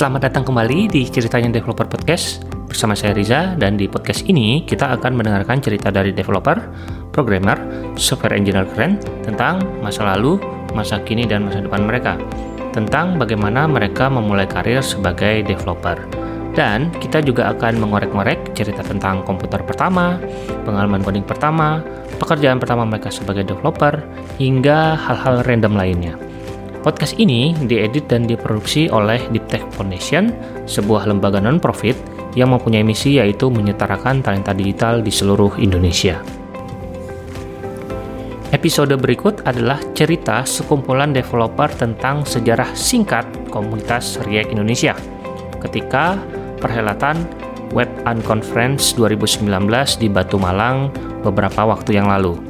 Selamat datang kembali di Ceritanya Developer Podcast bersama saya Riza dan di podcast ini kita akan mendengarkan cerita dari developer, programmer, software engineer keren tentang masa lalu, masa kini dan masa depan mereka. Tentang bagaimana mereka memulai karir sebagai developer. Dan kita juga akan mengorek-ngorek cerita tentang komputer pertama, pengalaman coding pertama, pekerjaan pertama mereka sebagai developer, hingga hal-hal random lainnya. Podcast ini diedit dan diproduksi oleh Deep Tech Foundation, sebuah lembaga non-profit yang mempunyai misi yaitu menyetarakan talenta digital di seluruh Indonesia. Episode berikut adalah cerita sekumpulan developer tentang sejarah singkat komunitas React Indonesia ketika perhelatan Web Unconference 2019 di Batu Malang beberapa waktu yang lalu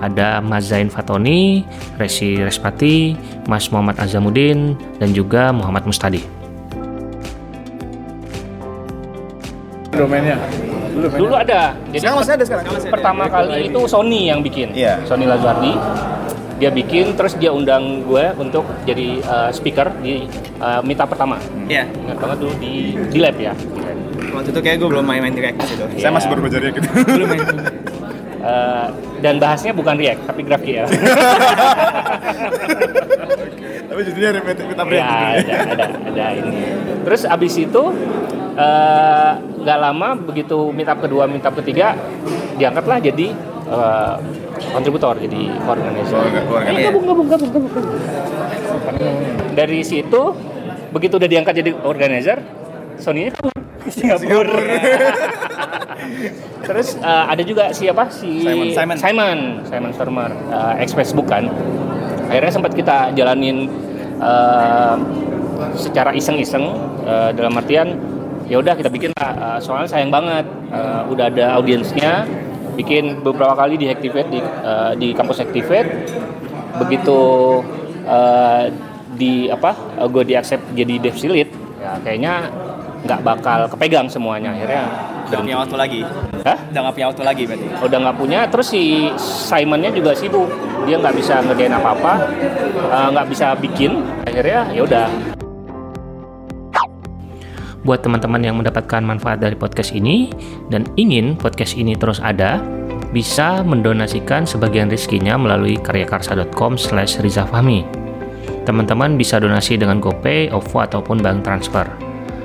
ada Mas Zain Fatoni, Resi Respati, Mas Muhammad Azamuddin, dan juga Muhammad Mustadi. Domainnya. Dulu, Dulu ada. Jadi Sekarang masih ada sekarang. pertama kali itu Sony yang bikin. Iya. Sony Lazuardi. Dia bikin terus dia undang gue untuk jadi uh, speaker di uh, meetup pertama. Iya, Ingat banget dulu di di lab ya. Di lab. waktu itu kayak gue belum main-main React di situ. Saya masih baru belajar gitu. Belum main. Uh, dan bahasnya bukan React tapi GraphQL. Tapi jadinya repeat kita ya, ada, ada, ada ini. Terus abis itu eh, nggak lama begitu meetup kedua, meetup ketiga diangkatlah jadi eh, kontributor, jadi organizer. Organizer. Ayo gabung, gabung, gabung, gabung, gabung. Dari situ begitu udah diangkat jadi organizer, Sony-nya kabur ke Singapura. Terus eh, ada juga siapa si Simon. Simon. Simon, Simon Stormer, eh, ex Facebook kan. Akhirnya sempat kita jalanin eh, secara iseng-iseng eh, dalam artian ya udah kita bikin lah. Eh, soalnya sayang banget eh, udah ada audiensnya bikin beberapa kali di Activate di eh, di kampus Activate begitu eh, di apa gue di accept jadi dev lead ya kayaknya nggak bakal kepegang semuanya akhirnya Udah punya waktu lagi. Hah? Udah nggak punya waktu lagi berarti. udah nggak punya terus si Simonnya juga sibuk. Dia nggak bisa ngerjain apa apa nggak bisa bikin. Akhirnya ya udah. Buat teman-teman yang mendapatkan manfaat dari podcast ini dan ingin podcast ini terus ada bisa mendonasikan sebagian rezekinya melalui karyakarsa.com slash rizafahmi teman-teman bisa donasi dengan GoPay, OVO ataupun bank transfer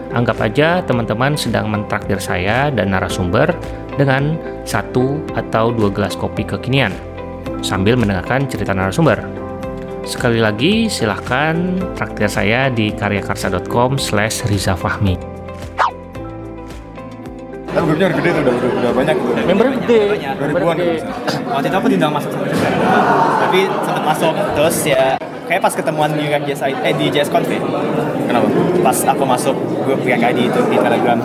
Anggap aja teman-teman sedang mentraktir saya dan narasumber dengan satu atau dua gelas kopi kekinian sambil mendengarkan cerita narasumber. Sekali lagi, silahkan traktir saya di karyakarsa.com slash rizafahmi. Kan grupnya udah gede tuh, udah, udah, udah banyak tuh. Member gede, member Ribuan gede. Waktu itu aku diundang masuk sama juga. Tapi sempat masuk terus ya kayak pas ketemuan di React JS eh di JS Conf ya. Kenapa? Pas aku masuk grup ID itu di Telegram.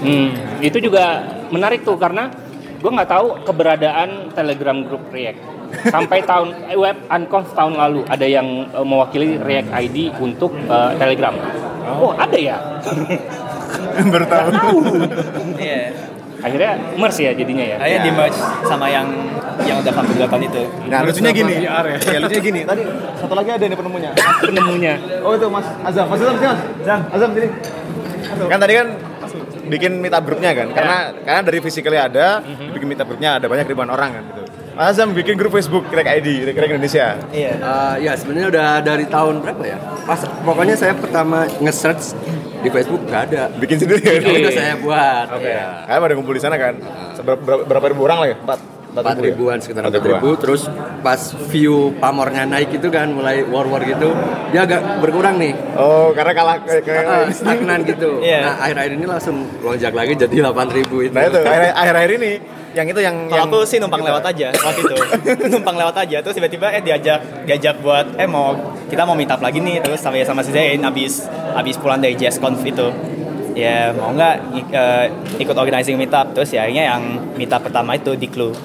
Hmm, itu juga menarik tuh karena gue nggak tahu keberadaan Telegram grup React sampai tahun eh, web unconf tahun lalu ada yang eh, mewakili React ID untuk eh, Telegram. Oh ada ya. Baru tahu. Iya. Akhirnya merge ya jadinya ya. Akhirnya di merge sama yang yang udah dua tahun itu. Nah, lucunya gini. Ya, lucunya gini. Tadi satu lagi ada nih penemunya. Penemunya. Oh, itu Mas Azam. Mas Azam, sini, Mas. Azam, Azam sini. Kan tadi kan bikin meetup grupnya kan karena karena dari physically ada bikin meetup grupnya ada banyak ribuan orang kan gitu Mas Azam bikin grup Facebook Crack ID Crack Indonesia Iya. Uh, ya sebenarnya udah dari tahun berapa ya? Pas pokoknya saya pertama nge-search di Facebook nggak ada. bikin sendiri Itu udah saya buat. Oke. Ya. Kalian pada ngumpul di sana kan? Seberapa berapa, berapa ribu orang lah ya? Empat. Empat ya? ribuan sekitar Empat ribu. Terus pas view pamornya naik itu kan mulai war war gitu, dia agak berkurang nih. Oh, karena kalah kayak kayak- stagnan gitu. Iya. Nah akhir-akhir ini langsung lonjak lagi jadi 8 ribu itu. Nah itu akhir- akhir-akhir ini yang itu yang Kalau yang aku sih numpang lewat aja waktu itu. numpang lewat aja terus tiba-tiba eh diajak diajak buat eh mau kita mau meetup lagi nih terus sama sama si Zain abis abis pulang dari JS Conf itu. Ya mau nggak ik- eh, ikut organizing meetup terus ya akhirnya yang meetup pertama itu di Clue.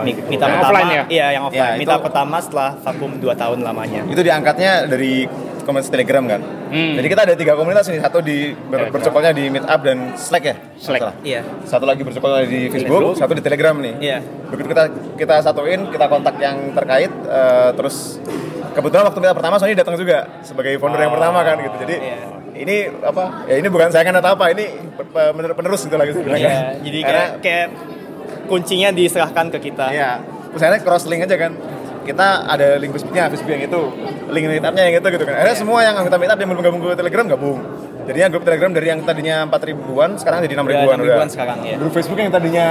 Mi- Meetup Yang pertama offline ya? Iya yang offline. Ya, itu- meetup pertama setelah vakum 2 tahun lamanya. itu diangkatnya dari komunitas Telegram kan. Hmm. Jadi kita ada tiga komunitas ini, satu di ber, Telegram. bercokolnya di Meetup dan Slack ya. Slack. Iya. Satu lagi bercokolnya di Facebook, satu di Telegram nih. Iya. Begitu kita kita satuin, kita kontak yang terkait, eh, terus kebetulan waktu kita pertama Sony datang juga sebagai founder yang pertama kan gitu. Jadi Iya. ini apa ya ini bukan sayangan atau apa ini pe- pe- pener- penerus gitu lagi Iya, jadi kayak, kayak kuncinya diserahkan ke kita. Iya, misalnya cross link aja kan. Kita ada link Facebooknya, Facebook yang itu, link meetupnya yang itu gitu kan. Akhirnya semua yang anggota meetup yang belum gabung ke Telegram gabung. Jadinya grup Telegram dari yang tadinya 4 ribuan sekarang jadi 6 Udah ribuan 6 ribuan sekarang, ya. Grup Facebook yang tadinya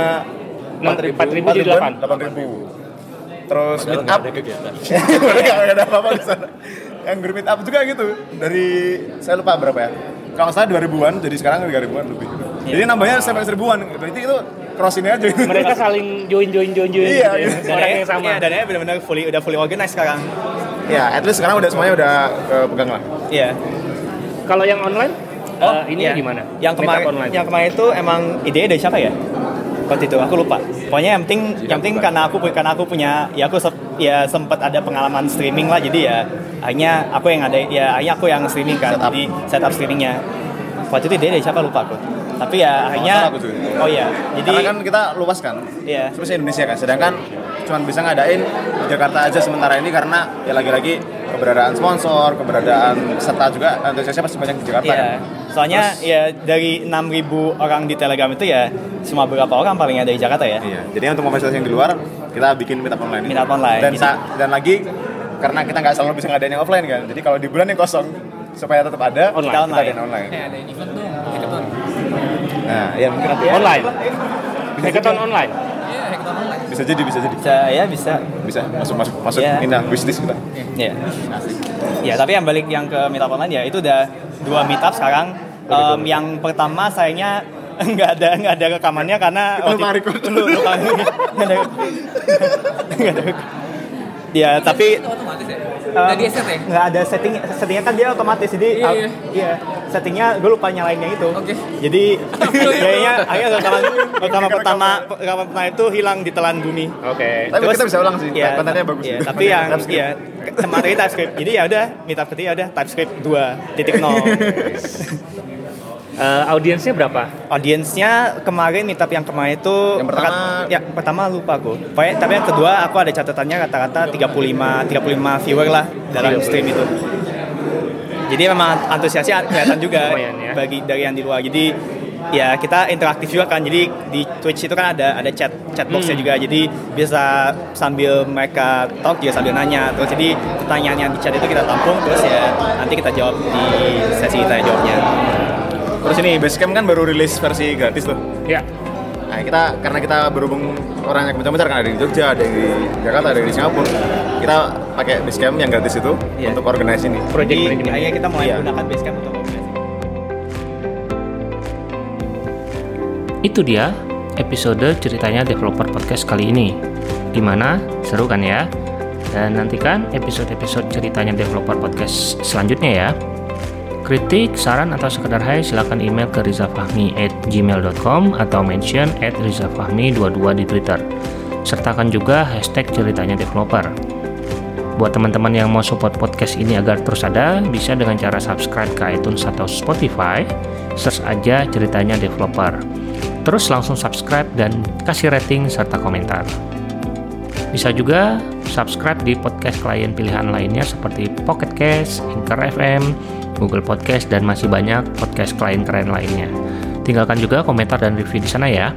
4 ribu jadi 8 ribu. Terus meetup Nggak ada apa-apa di sana. Yang grup meetup juga gitu. Dari saya lupa berapa ya. Kalau salah 2 ribuan, jadi sekarang 3 ribuan lebih. Jadi nambahnya sampai seribuan. Berarti itu cross ini aja. Mereka saling join join join join Iya, gitu ya. iya. Orang yang sama. Iya, dananya benar-benar fully udah fully organized sekarang. Ya, at least sekarang udah semuanya udah eh, pegang lah. Iya. Kalau yang online eh, ini iya. gimana? Yang kemarin yang kemarin itu emang idenya dari siapa ya? Waktu itu aku lupa. Pokoknya yang penting yang penting karena aku karena aku punya ya aku sep- ya sempat ada pengalaman streaming lah jadi ya akhirnya aku yang ada ya akhirnya aku yang streaming kan. Setup. Jadi setup streamingnya. Waktu itu ide dari siapa lupa aku. Tapi ya akhirnya oh iya. Jadi Karena kan kita luas kan. Iya. Sebenarnya Indonesia kan. Sedangkan cuma bisa ngadain di Jakarta aja sementara ini karena ya lagi-lagi keberadaan sponsor, keberadaan peserta juga antusiasnya pasti banyak di Jakarta Iya. kan. Soalnya ya dari 6000 orang di Telegram itu ya cuma beberapa orang paling ada di Jakarta ya. Iya. Jadi untuk memfasilitasi yang di luar, kita bikin meetup online. ini. Meetup online. Dan sa- dan lagi karena kita nggak selalu bisa ngadain yang offline kan. Jadi kalau di bulan yang kosong supaya tetap ada, Online. kita Online. adain online. Eh, ada event dong, hackathon. Nah, ya mungkin nanti ya. Online. Hackathon online. Iya, hackathon online. Bisa jadi, bisa jadi. Bisa ya bisa. Bisa masuk masuk masuk Iya. indah bisnis kita. Ya. Ya, tapi yang balik yang ke meetup online ya itu udah dua meetup sekarang. Em, yang pertama sayangnya nggak ada nggak ada rekamannya karena Kita lupa record. lu lupa nggak ada ya tapi otomatis ya? Nggak di set ya? nggak ada setting settingnya kan dia otomatis jadi Iya, iya. iya settingnya gue lupa nyalainnya itu Oke. jadi kayaknya akhirnya rekaman rekaman pertama rekaman pertama itu hilang di telan bumi Oke. Tapi kita bisa ulang sih, Iya, kontennya bagus. Iya, tapi yang iya materi TypeScript. Jadi ya udah meetup ketiga udah TypeScript 2.0. Eh, audiensnya berapa? Audiensnya kemarin meetup yang kemarin itu Yang pertama- ya pertama lupa aku. Pokoknya, tapi yang kedua aku ada catatannya rata-rata 35 35 viewer lah dalam stream itu. Jadi memang antusiasnya kelihatan juga Lumayan ya. bagi dari yang di luar. Jadi ya kita interaktif juga kan. Jadi di Twitch itu kan ada ada chat chat boxnya Hmm. juga. Jadi bisa sambil mereka talk juga sambil nanya. Terus jadi pertanyaan yang di chat itu kita tampung terus ya nanti kita jawab di sesi tanya jawabnya. Terus ini Basecamp kan baru rilis versi gratis tuh. Ya. Nah, kita karena kita berhubung orang yang bentar-bentar kan ada di Jogja, ada yang di Jakarta, ada yang di Singapura. Kita pakai Basecamp yang gratis itu Iya. untuk organize ini. Project akhirnya kita mulai Iya. menggunakan Basecamp untuk. Itu dia episode ceritanya developer podcast kali ini. Gimana? Seru kan ya? Dan nantikan episode-episode ceritanya developer podcast selanjutnya ya. Kritik, saran, atau sekedar hai silakan email ke rizafahmi at gmail.com atau mention at rizafahmi22 di Twitter. Sertakan juga hashtag ceritanya developer. Buat teman-teman yang mau support podcast ini agar terus ada, bisa dengan cara subscribe ke iTunes atau Spotify, search aja ceritanya developer. Terus langsung subscribe dan kasih rating serta komentar. Bisa juga subscribe di podcast klien pilihan lainnya seperti Pocket Cast, Anchor FM, Google Podcast, dan masih banyak podcast klien keren lainnya. Tinggalkan juga komentar dan review di sana ya.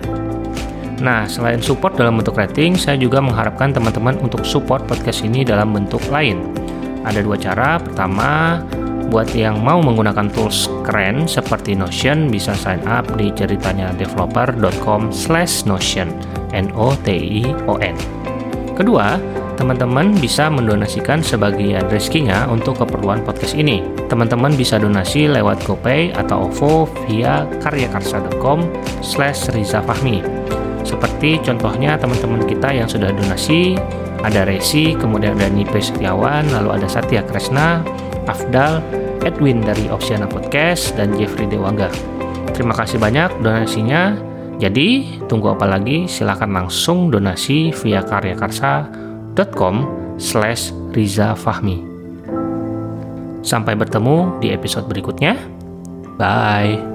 Nah, selain support dalam bentuk rating, saya juga mengharapkan teman-teman untuk support podcast ini dalam bentuk lain. Ada dua cara. Pertama, buat yang mau menggunakan tools keren seperti Notion, bisa sign up di ceritanya developer.com slash Notion. N-O-T-I-O-N. Kedua, teman-teman bisa mendonasikan sebagian rezekinya untuk keperluan podcast ini. Teman-teman bisa donasi lewat GoPay atau OVO via karyakarsa.com slash rizafahmi. Seperti contohnya teman-teman kita yang sudah donasi, ada Resi, kemudian ada Nipe Setiawan, lalu ada Satya Kresna, Afdal, Edwin dari Oceana Podcast, dan Jeffrey Dewangga. Terima kasih banyak donasinya. Jadi, tunggu apa lagi? Silakan langsung donasi via karyakarsa.com slash Riza Fahmi. Sampai bertemu di episode berikutnya. Bye.